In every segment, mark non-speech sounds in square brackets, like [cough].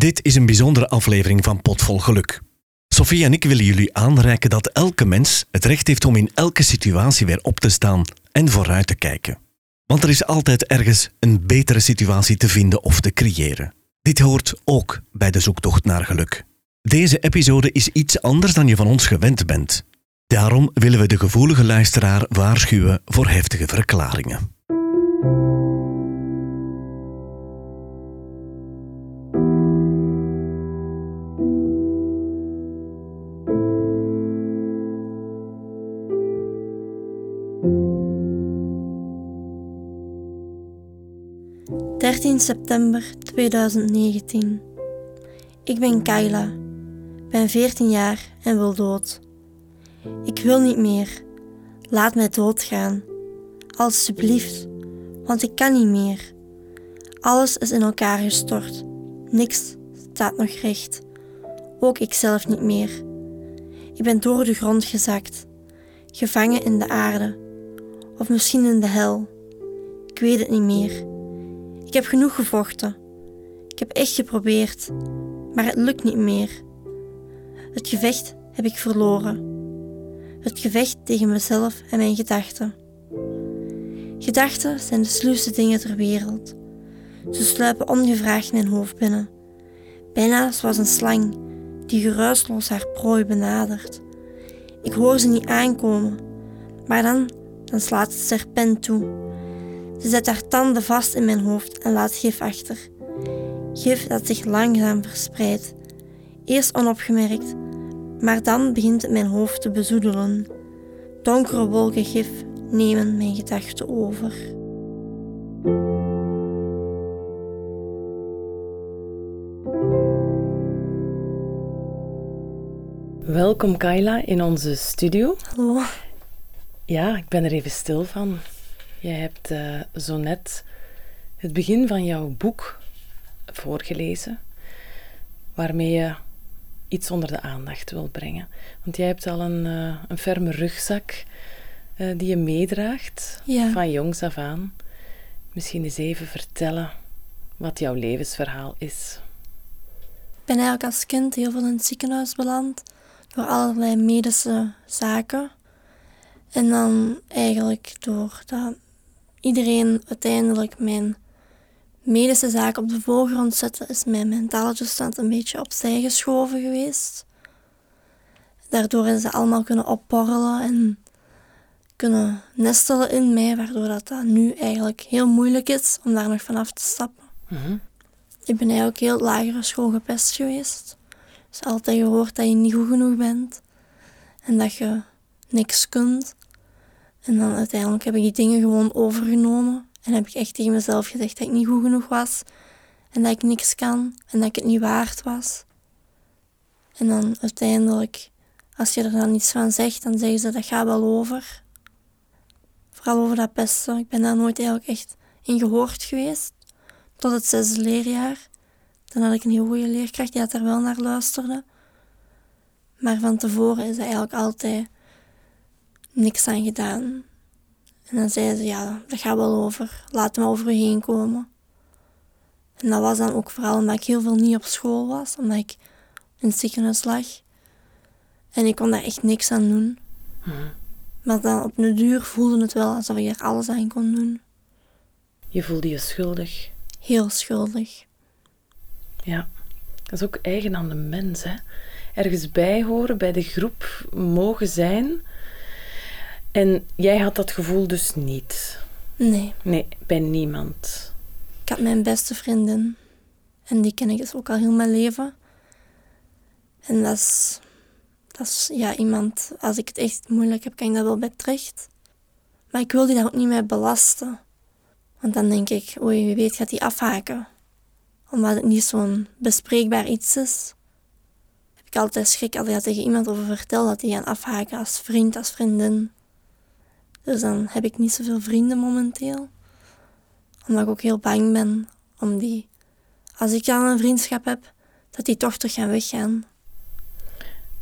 Dit is een bijzondere aflevering van Potvol Geluk. Sophie en ik willen jullie aanreiken dat elke mens het recht heeft om in elke situatie weer op te staan en vooruit te kijken. Want er is altijd ergens een betere situatie te vinden of te creëren. Dit hoort ook bij de zoektocht naar geluk. Deze episode is iets anders dan je van ons gewend bent. Daarom willen we de gevoelige luisteraar waarschuwen voor heftige verklaringen. 13 september 2019. Ik ben Kayla, ben 14 jaar en wil dood. Ik wil niet meer. Laat mij doodgaan. Alsjeblieft, want ik kan niet meer. Alles is in elkaar gestort. Niks staat nog recht. Ook ikzelf niet meer. Ik ben door de grond gezakt, gevangen in de aarde, of misschien in de hel. Ik weet het niet meer. Ik heb genoeg gevochten. Ik heb echt geprobeerd, maar het lukt niet meer. Het gevecht heb ik verloren. Het gevecht tegen mezelf en mijn gedachten. Gedachten zijn de sluwste dingen ter wereld. Ze sluipen ongevraagd mijn hoofd binnen, bijna zoals een slang die geruisloos haar prooi benadert. Ik hoor ze niet aankomen, maar dan, dan slaat de serpent toe ze zet haar tanden vast in mijn hoofd en laat gif achter. Gif dat zich langzaam verspreidt. Eerst onopgemerkt, maar dan begint het mijn hoofd te bezoedelen. Donkere wolken gif nemen mijn gedachten over. Welkom Kayla in onze studio. Hallo. Ja, ik ben er even stil van. Jij hebt uh, zo net het begin van jouw boek voorgelezen, waarmee je iets onder de aandacht wil brengen. Want jij hebt al een, uh, een ferme rugzak uh, die je meedraagt van jongs af aan. Misschien eens even vertellen wat jouw levensverhaal is. Ik ben eigenlijk als kind heel veel in het ziekenhuis beland door allerlei medische zaken. En dan eigenlijk door dat iedereen uiteindelijk mijn medische zaken op de voorgrond zette, is mijn mentale toestand een beetje opzij geschoven geweest. Daardoor is ze allemaal kunnen opborrelen en kunnen nestelen in mij, waardoor dat, dat nu eigenlijk heel moeilijk is om daar nog vanaf te stappen. Mhm. Ik ben eigenlijk heel lagere school gepest geweest. Dus altijd gehoord dat je niet goed genoeg bent en dat je niks kunt. En dan uiteindelijk heb ik die dingen gewoon overgenomen. En heb ik echt tegen mezelf gezegd dat ik niet goed genoeg was. En dat ik niks kan. En dat ik het niet waard was. En dan uiteindelijk, als je er dan iets van zegt, dan zeggen ze dat gaat wel over. Vooral over dat pesten. Ik ben daar nooit eigenlijk echt in gehoord geweest. Tot het zesde leerjaar. Dan had ik een heel goede leerkracht die dat er wel naar luisterde. Maar van tevoren is dat eigenlijk altijd niks aan gedaan. En dan zei ze, ja, dat gaat wel over. Laat me over u heen komen. En dat was dan ook vooral omdat ik heel veel niet op school was. Omdat ik in het ziekenhuis lag. En ik kon daar echt niks aan doen. Mhm. Maar dan op een duur voelde het wel alsof ik er alles aan kon doen. Je voelde je schuldig? Heel schuldig. Ja, dat is ook eigen aan de mens, hè. Ergens bij horen, bij de groep mogen zijn en jij had dat gevoel dus niet? Nee. Nee, bij niemand? Ik had mijn beste vriendin. En die ken ik dus ook al heel mijn leven. En dat is, dat is ja, iemand, als ik het echt moeilijk heb, kan ik dat wel bij terecht. Maar ik wil die daar ook niet mee belasten. Want dan denk ik, oei, wie weet gaat die afhaken. Omdat het niet zo'n bespreekbaar iets is. Heb ik altijd schrik als ik dat tegen iemand over vertel, dat die gaan afhaken als vriend, als vriendin. Dus dan heb ik niet zoveel vrienden momenteel. Omdat ik ook heel bang ben om die, als ik dan een vriendschap heb, dat die toch terug gaan weggaan.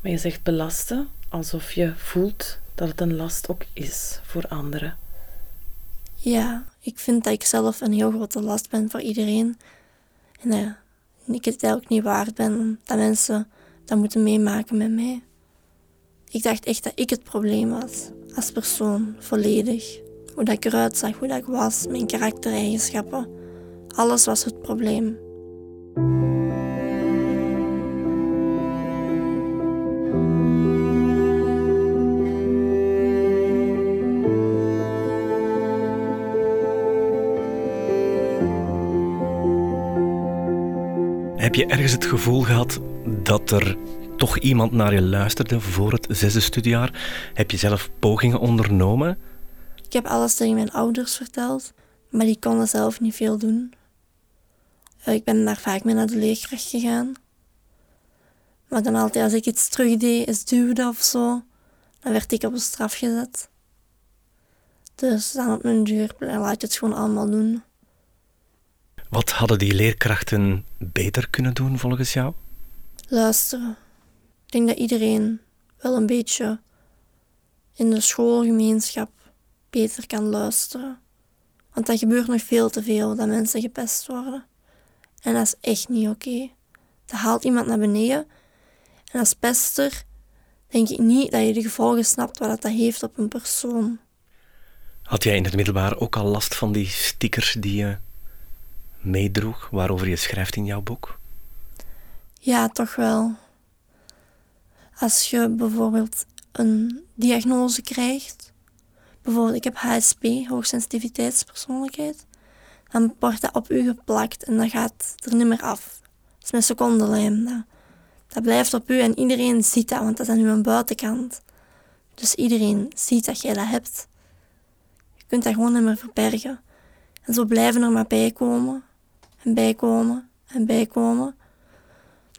Maar je zegt belasten alsof je voelt dat het een last ook is voor anderen. Ja, ik vind dat ik zelf een heel grote last ben voor iedereen. En dat ik het eigenlijk niet waard ben dat mensen dat moeten meemaken met mij. Ik dacht echt dat ik het probleem was, als persoon, volledig. Hoe dat ik eruit zag, hoe dat ik was, mijn karaktereigenschappen. Alles was het probleem. Heb je ergens het gevoel gehad dat er toch iemand naar je luisterde voor het zesde studiejaar? Heb je zelf pogingen ondernomen? Ik heb alles tegen mijn ouders verteld, maar die konden zelf niet veel doen. Eh, ik ben daar vaak mee naar de leerkracht gegaan. Maar dan altijd als ik iets terugdeed, is duwde of zo, dan werd ik op een straf gezet. Dus dan op mijn duur laat je het gewoon allemaal doen. Wat hadden die leerkrachten beter kunnen doen volgens jou? Luisteren. Ik denk dat iedereen wel een beetje in de schoolgemeenschap beter kan luisteren. Want dat gebeurt nog veel te veel, dat mensen gepest worden. En dat is echt niet oké. Dat haalt iemand naar beneden. En als pester denk ik niet dat je de gevolgen snapt wat dat heeft op een persoon. Had jij in het middelbaar ook al last van die stickers die je meedroeg, waarover je schrijft in jouw boek? Ja, toch wel. Als je bijvoorbeeld een diagnose krijgt, bijvoorbeeld ik heb HSP, hoogsensitiviteitspersoonlijkheid, dan wordt dat op u geplakt en dat gaat er niet meer af. Dat is met secondenlijm. Dat, dat blijft op u en iedereen ziet dat, want dat is aan uw buitenkant. Dus iedereen ziet dat jij dat hebt. Je kunt dat gewoon niet meer verbergen. En zo blijven er maar bijkomen en bijkomen en bijkomen.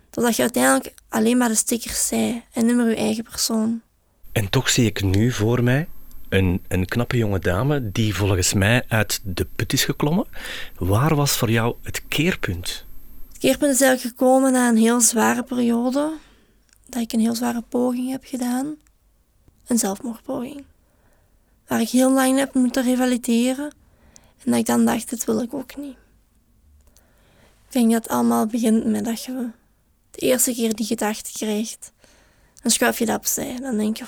Totdat je uiteindelijk alleen maar de stickers zei en niet meer je eigen persoon. En toch zie ik nu voor mij een, een knappe jonge dame die volgens mij uit de put is geklommen. Waar was voor jou het keerpunt? Het keerpunt is eigenlijk gekomen na een heel zware periode. Dat ik een heel zware poging heb gedaan. Een zelfmoordpoging. Waar ik heel lang heb moeten revalideren. En dat ik dan dacht, dit wil ik ook niet. Ik denk dat het allemaal begint met dat je eerste keer die gedachte krijgt. Dan schuif je dat opzij. Dan denk je,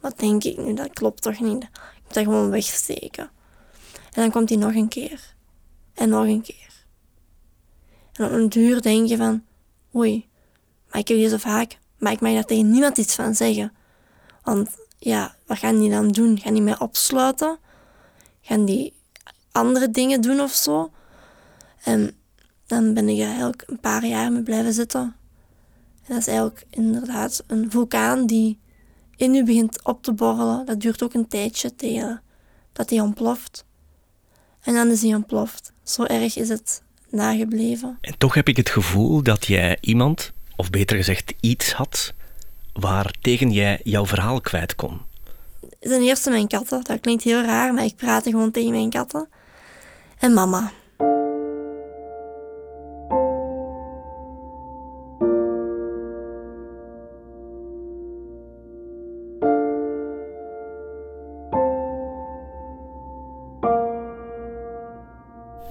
wat denk ik nu? Dat klopt toch niet? Ik moet dat gewoon wegsteken. En dan komt hij nog een keer. En nog een keer. En op een duur denk je van, oei, maar ik heb hier zo vaak, maar ik mag daar tegen niemand iets van zeggen. Want ja, wat gaan die dan doen? Gaan die mij opsluiten? Gaan die andere dingen doen of zo? En dan ben ik er eigenlijk een paar jaar mee blijven zitten. En dat is eigenlijk inderdaad een vulkaan die in u begint op te borrelen. Dat duurt ook een tijdje tegen dat die ontploft. En dan is die ontploft. Zo erg is het nagebleven. En toch heb ik het gevoel dat jij iemand, of beter gezegd iets had, waar tegen jij jouw verhaal kwijt kon. Ten eerste mijn katten. Dat klinkt heel raar, maar ik praatte gewoon tegen mijn katten. En mama.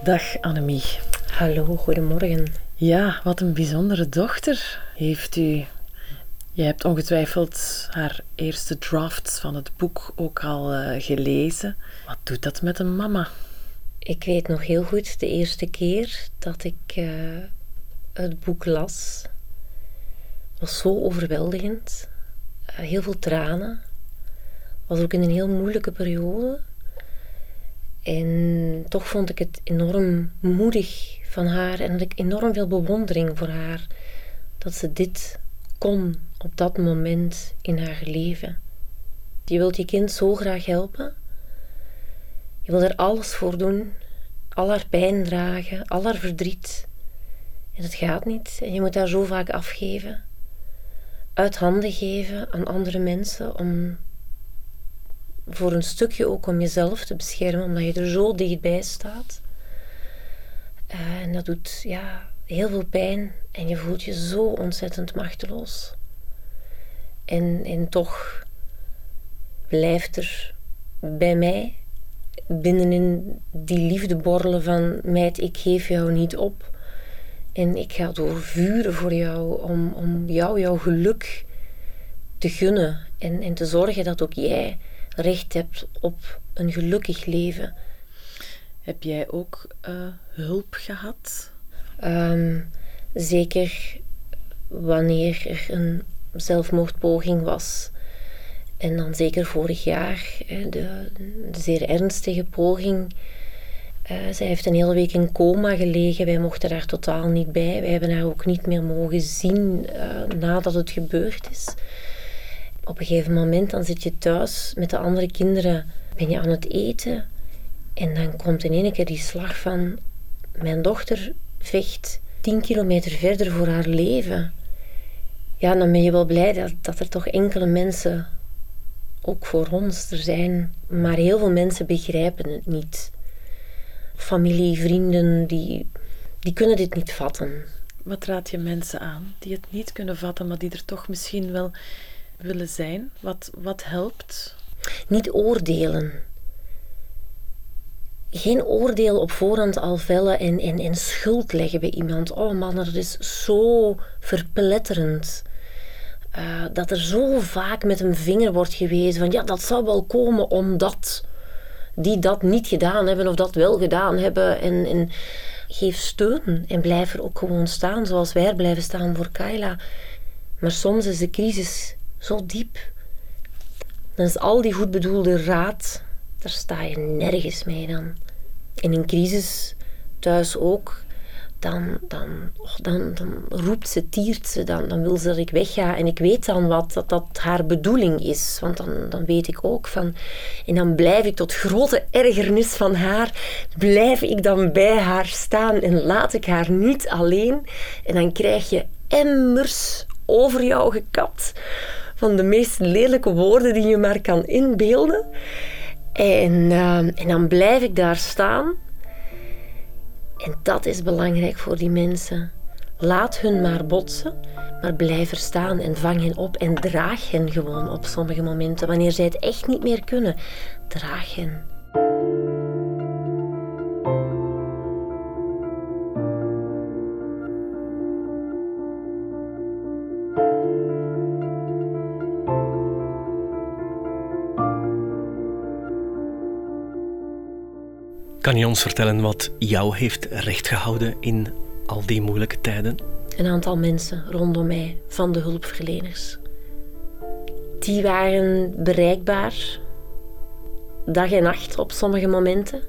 Dag Annemie. Hallo, goedemorgen. Ja, wat een bijzondere dochter heeft u. Je hebt ongetwijfeld haar eerste drafts van het boek ook al uh, gelezen. Wat doet dat met een mama? Ik weet nog heel goed de eerste keer dat ik uh, het boek las. was zo overweldigend. Uh, heel veel tranen. Was ook in een heel moeilijke periode. En toch vond ik het enorm moedig van haar en had ik enorm veel bewondering voor haar dat ze dit kon op dat moment in haar leven. Je wilt je kind zo graag helpen. Je wilt er alles voor doen, al haar pijn dragen, al haar verdriet. En het gaat niet en je moet haar zo vaak afgeven. Uit handen geven aan andere mensen om voor een stukje ook om jezelf te beschermen, omdat je er zo dichtbij staat. Uh, en dat doet ja, heel veel pijn en je voelt je zo ontzettend machteloos. En, en toch blijft er bij mij binnenin die liefde borrelen van meid, ik geef jou niet op. En ik ga doorvuren voor jou om, om jou jouw geluk te gunnen. En, en te zorgen dat ook jij recht hebt op een gelukkig leven. Heb jij ook uh, hulp gehad? Um, zeker wanneer er een zelfmoordpoging was. En dan zeker vorig jaar, de, de zeer ernstige poging. Uh, zij heeft een hele week in coma gelegen. Wij mochten daar totaal niet bij. Wij hebben haar ook niet meer mogen zien uh, nadat het gebeurd is. Op een gegeven moment dan zit je thuis met de andere kinderen. Ben je aan het eten. En dan komt in één keer die slag van... Mijn dochter vecht tien kilometer verder voor haar leven. Ja, dan ben je wel blij dat, dat er toch enkele mensen, ook voor ons, er zijn. Maar heel veel mensen begrijpen het niet. Familie, vrienden, die, die kunnen dit niet vatten. Wat raad je mensen aan die het niet kunnen vatten, maar die er toch misschien wel willen zijn? Wat, wat helpt? Niet oordelen geen oordeel op voorhand al vellen en, en, en schuld leggen bij iemand. Oh man, dat is zo verpletterend. Uh, dat er zo vaak met een vinger wordt gewezen van ja, dat zou wel komen omdat die dat niet gedaan hebben of dat wel gedaan hebben. En, en geef steun en blijf er ook gewoon staan zoals wij er blijven staan voor Kayla. Maar soms is de crisis zo diep. Dan is al die goed bedoelde raad daar sta je nergens mee dan. In een crisis thuis ook, dan, dan, oh, dan, dan roept ze, tiert ze, dan, dan wil ze dat ik wegga. En ik weet dan wat, dat dat haar bedoeling is. Want dan, dan weet ik ook van... En dan blijf ik tot grote ergernis van haar, blijf ik dan bij haar staan en laat ik haar niet alleen. En dan krijg je emmers over jou gekapt van de meest lelijke woorden die je maar kan inbeelden. En, ehm, en dan blijf ik daar staan. En dat is belangrijk voor die mensen. Laat hun maar botsen, maar blijf er staan en vang hen op en draag hen gewoon op sommige momenten. Wanneer zij het echt niet meer kunnen, draag hen. Kan je ons vertellen wat jou heeft rechtgehouden in al die moeilijke tijden? Een aantal mensen rondom mij, van de hulpverleners. Die waren bereikbaar, dag en nacht op sommige momenten.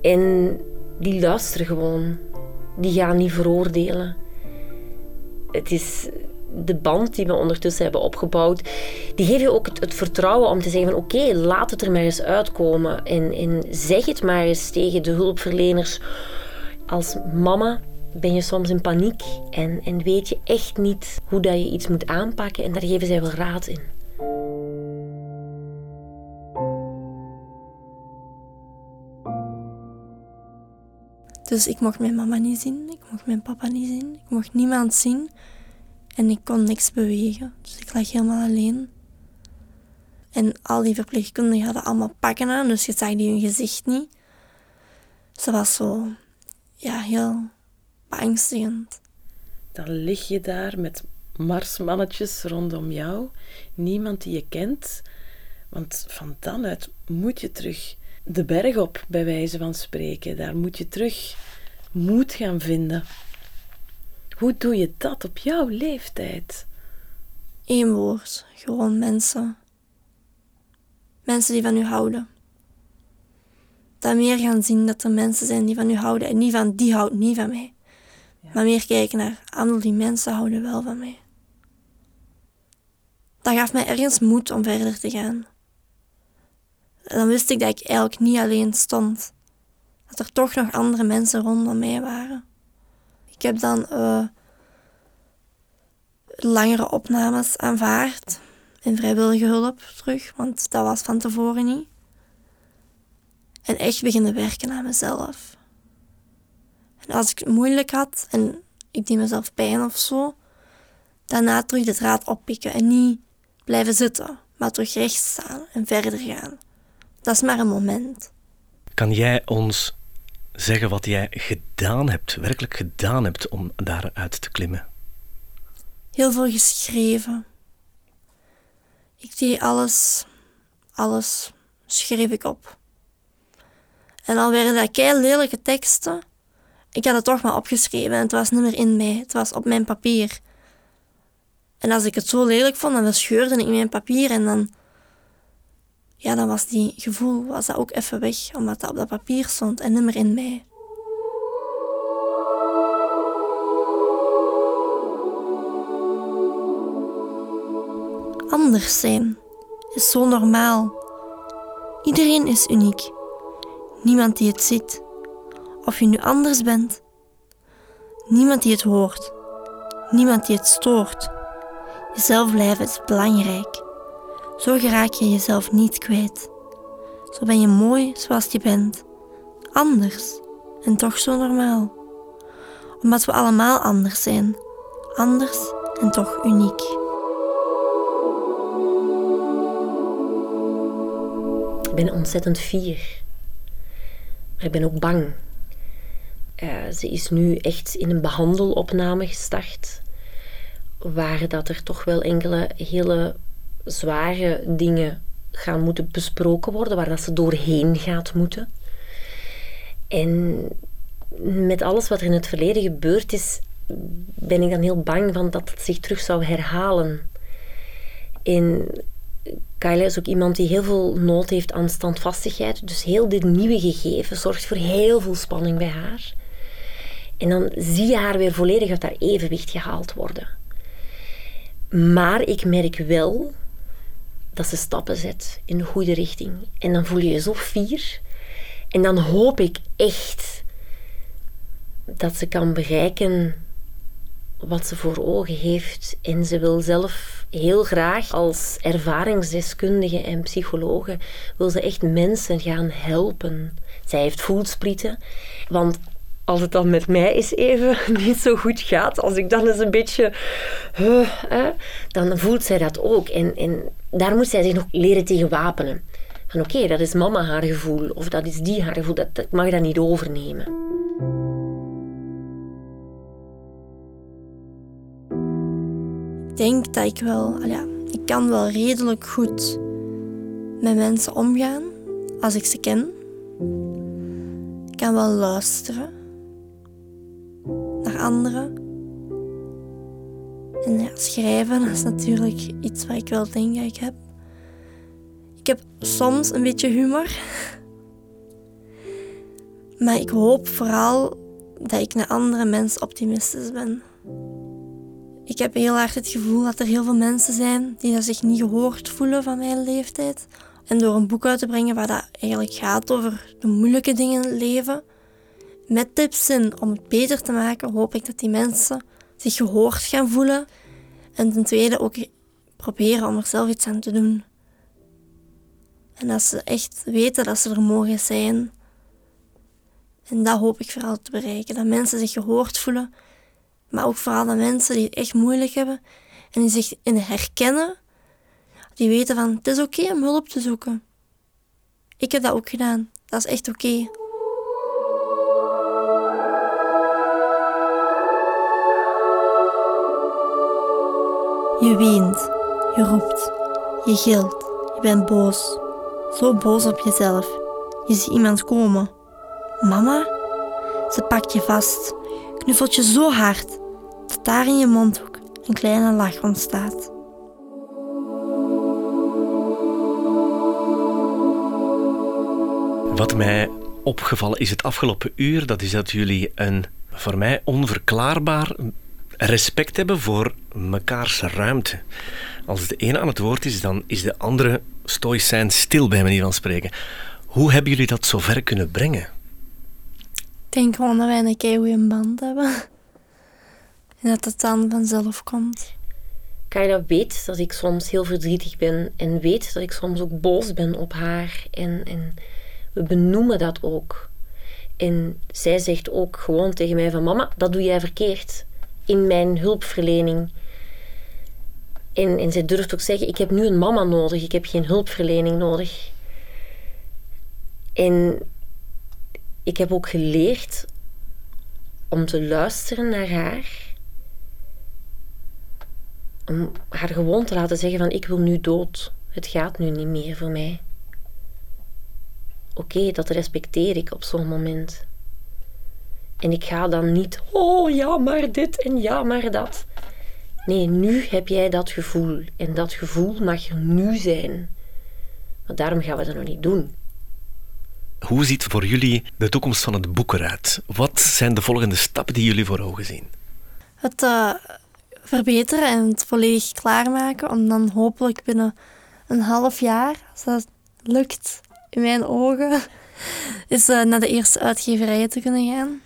En die luisteren gewoon. Die gaan niet veroordelen. Het is de band die we ondertussen hebben opgebouwd, die geeft je ook het, vertrouwen om te zeggen van oké, laat het er maar eens uitkomen. En, zeg het maar eens tegen de hulpverleners. Als mama ben je soms in paniek en, en weet je echt niet hoe dat je iets moet aanpakken en daar geven zij wel raad in. Dus ik mocht mijn mama niet zien, ik mocht mijn papa niet zien, ik mocht niemand zien. En ik kon niks bewegen, dus ik lag helemaal alleen. En al die verpleegkundigen hadden allemaal pakken aan, dus je zag die hun gezicht niet. Ze was zo, ja, heel beangstigend. Dan lig je daar met marsmannetjes rondom jou, niemand die je kent. Want van dan uit moet je terug de berg op, bij wijze van spreken. Daar moet je terug moed gaan vinden. Hoe doe je dat op jouw leeftijd? Eén woord, gewoon mensen. Mensen die van u houden. Dan meer gaan zien dat er mensen zijn die van u houden en niet van die houdt niet van mij. Maar meer kijken naar, al die mensen houden wel van mij. Dat gaf mij ergens moed om verder te gaan. En dan wist ik dat ik eigenlijk niet alleen stond. Dat er toch nog andere mensen rondom mij waren. Ik heb dan uh, langere opnames aanvaard in vrijwillige hulp terug, want dat was van tevoren niet. En echt beginnen werken aan mezelf. En als ik het moeilijk had en ik deed mezelf pijn of zo, daarna terug de draad oppikken en niet blijven zitten, maar terug recht staan en verder gaan. Dat is maar een moment. Kan jij ons zeggen wat jij gedaan hebt, werkelijk gedaan hebt om daaruit te klimmen? Heel veel geschreven. Ik deed alles, alles schreef ik op. En al werden dat kei lelijke teksten, ik had het toch maar opgeschreven en het was niet meer in mij, het was op mijn papier. En als ik het zo lelijk vond, dan scheurde ik mijn papier en dan, ja, dan was die gevoel was dat ook even weg, omdat dat op dat papier stond en niet meer in mij. Anders zijn is zo normaal. Iedereen is uniek. Niemand die het ziet. Of je nu anders bent. Niemand die het hoort. Niemand die het stoort. Jezelf blijven is belangrijk. Zo geraak je jezelf niet kwijt. Zo ben je mooi zoals je bent. Anders en toch zo normaal. Omdat we allemaal anders zijn. Anders en toch uniek. Ik ben ontzettend fier. Maar ik ben ook bang. Uh, ze is nu echt in een behandelopname gestart waar dat er toch wel enkele hele zware dingen gaan moeten besproken worden, waar dat ze doorheen gaat moeten. En met alles wat er in het verleden gebeurd is, ben ik dan heel bang van dat het zich terug zou herhalen. En Kyla is ook iemand die heel veel nood heeft aan standvastigheid. Dus heel dit nieuwe gegeven zorgt voor heel veel spanning bij haar. En dan zie je haar weer volledig uit haar evenwicht gehaald worden. Maar ik merk wel dat ze stappen zet in de goede richting. En dan voel je je zo fier. En dan hoop ik echt dat ze kan bereiken wat ze voor ogen heeft. En ze wil zelf heel graag als ervaringsdeskundige en psychologe wil ze echt mensen gaan helpen. Zij heeft voelsprieten, want als het dan met mij eens even [laughs] niet zo goed gaat, als ik dan eens een beetje. dan voelt zij dat ook. En, en daar moet zij zich nog leren tegen wapenen. Van oké, dat is mama haar gevoel, of dat is die haar gevoel, dat, dat mag dat niet overnemen. Ik denk dat ik wel, ja, ik kan wel redelijk goed met mensen omgaan als ik ze ken. Ik kan wel luisteren anderen. En ja, schrijven is natuurlijk iets wat ik wel denk dat ik heb. Ik heb soms een beetje humor. Maar ik hoop vooral dat ik een andere mens optimistisch ben. Ik heb heel hard het gevoel dat er heel veel mensen zijn die zich niet gehoord voelen van mijn leeftijd. En door een boek uit te brengen waar dat eigenlijk gaat over de moeilijke dingen in het leven, met tips in om het beter te maken, hoop ik dat die mensen zich gehoord gaan voelen. En ten tweede ook proberen om er zelf iets aan te doen. En dat ze echt weten dat ze er mogen zijn. En dat hoop ik vooral te bereiken. Dat mensen zich gehoord voelen. Maar ook vooral de mensen die het echt moeilijk hebben. En die zich in herkennen. Die weten van het is oké om hulp te zoeken. Ik heb dat ook gedaan. Dat is echt oké. Je weent, je roept, je gilt, je bent boos. Zo boos op jezelf. Je ziet iemand komen. Mama? Ze pakt je vast, knuffelt je zo hard dat daar in je mondhoek een kleine lach ontstaat. Wat mij opgevallen is het afgelopen uur, dat is dat jullie een voor mij onverklaarbaar respect hebben voor mekaars ruimte. Als de ene aan het woord is, dan is de andere stoïcijn stil, bij manier van spreken. Hoe hebben jullie dat zo ver kunnen brengen? Ik denk gewoon dat wij een goede band hebben. En dat het dan vanzelf komt. Kayla weet dat ik soms heel verdrietig ben en weet dat ik soms ook boos ben op haar. En, en we benoemen dat ook. En zij zegt ook gewoon tegen mij van mama, dat doe jij verkeerd in mijn hulpverlening. En, en zij durft ook zeggen, ik heb nu een mama nodig, ik heb geen hulpverlening nodig. En ik heb ook geleerd om te luisteren naar haar. Om haar gewoon te laten zeggen van ik wil nu dood. Het gaat nu niet meer voor mij. Oké, dat respecteer ik op zo'n moment. En ik ga dan niet, oh ja, maar dit en ja, maar dat. Nee, nu heb jij dat gevoel. En dat gevoel mag er nu zijn. Maar daarom gaan we dat nog niet doen. Hoe ziet voor jullie de toekomst van het boek eruit? Wat zijn de volgende stappen die jullie voor ogen zien? Het uh, verbeteren en het volledig klaarmaken om dan hopelijk binnen een half jaar, als dat lukt in mijn ogen, [laughs] is uh, naar de eerste uitgeverijen te kunnen gaan.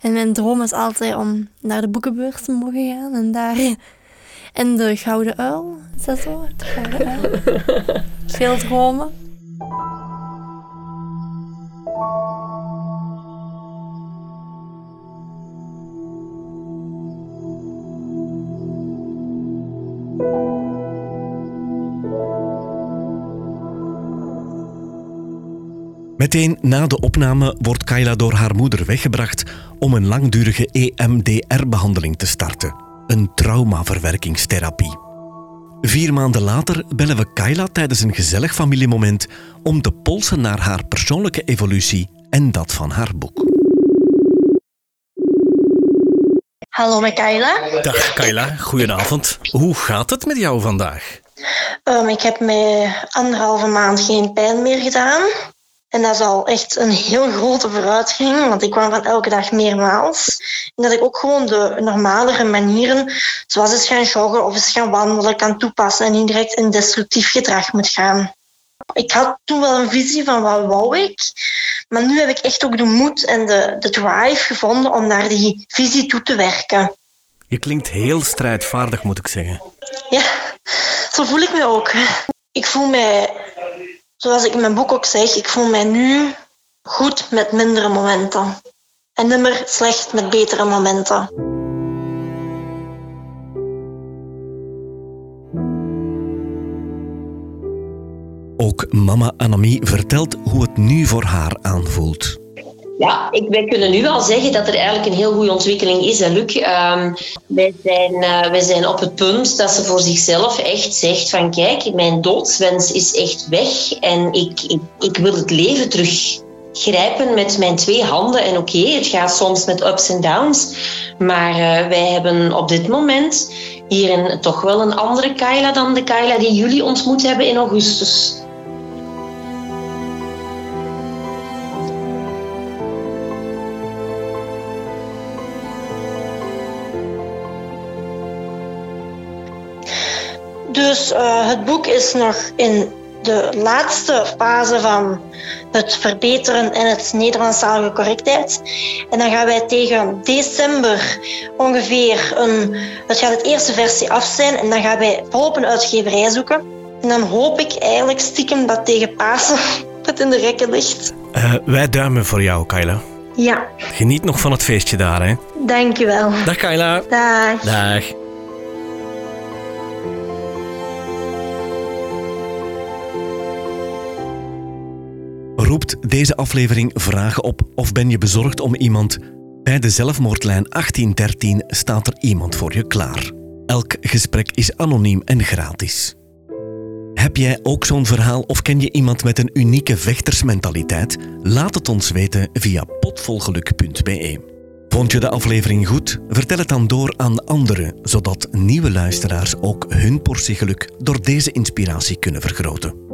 En mijn droom is altijd om naar de boekenbeurs te mogen gaan en daar [laughs] en de Gouden Uil, is dat zo? De Gouden Uil. [laughs] Veel dromen. Meteen na de opname wordt Kayla door haar moeder weggebracht om een langdurige EMDR-behandeling te starten, een traumaverwerkingstherapie. Vier maanden later bellen we Kayla tijdens een gezellig familiemoment om te polsen naar haar persoonlijke evolutie en dat van haar boek. Hallo met Kayla. Dag Kayla, goedenavond. Hoe gaat het met jou vandaag? Um, ik heb mij anderhalve maand geen pijn meer gedaan. En dat is al echt een heel grote vooruitgang, want ik kwam van elke dag meermaals. En dat ik ook gewoon de normalere manieren, zoals eens gaan joggen of eens gaan wandelen, kan toepassen en niet direct in destructief gedrag moet gaan. Ik had toen wel een visie van wat wou ik, maar nu heb ik echt ook de moed en de, de drive gevonden om naar die visie toe te werken. Je klinkt heel strijdvaardig, moet ik zeggen. Ja, zo voel ik me ook. Ik voel mij zoals ik in mijn boek ook zeg, ik voel mij nu goed met mindere momenten. En nimmer slecht met betere momenten. Ook mama Annemie vertelt hoe het nu voor haar aanvoelt. Ja, ik, wij kunnen nu wel zeggen dat er eigenlijk een heel goede ontwikkeling is, Luc. Um, wij, zijn, uh, wij zijn op het punt dat ze voor zichzelf echt zegt van kijk, mijn doodswens is echt weg en ik, ik, ik wil het leven terug grijpen met mijn twee handen. En oké, het gaat soms met ups en downs. Maar uh, wij hebben op dit moment hier toch wel een andere Kyla dan de Kyla die jullie ontmoet hebben in augustus. Dus uh, het boek is nog in de laatste fase van het verbeteren en het Nederlandstalige correctheid. En dan gaan wij tegen december ongeveer een. Het gaat het eerste versie af zijn en dan gaan wij volop een uitgeverij zoeken. En dan hoop ik eigenlijk stiekem dat tegen Pasen [laughs] het in de rekken ligt. Uh, wij duimen voor jou, Kayla. Ja. Geniet nog van het feestje daar, hè? Dankjewel. Dag, Kayla. Dag. Dag. Roept deze aflevering vragen op of ben je bezorgd om iemand? Bij de zelfmoordlijn 1813 staat er iemand voor je klaar. Elk gesprek is anoniem en gratis. Heb jij ook zo'n verhaal of ken je iemand met een unieke vechtersmentaliteit? Laat het ons weten via potvolgeluk.be. Vond je de aflevering goed? Vertel het dan door aan anderen, zodat nieuwe luisteraars ook hun portie geluk door deze inspiratie kunnen vergroten.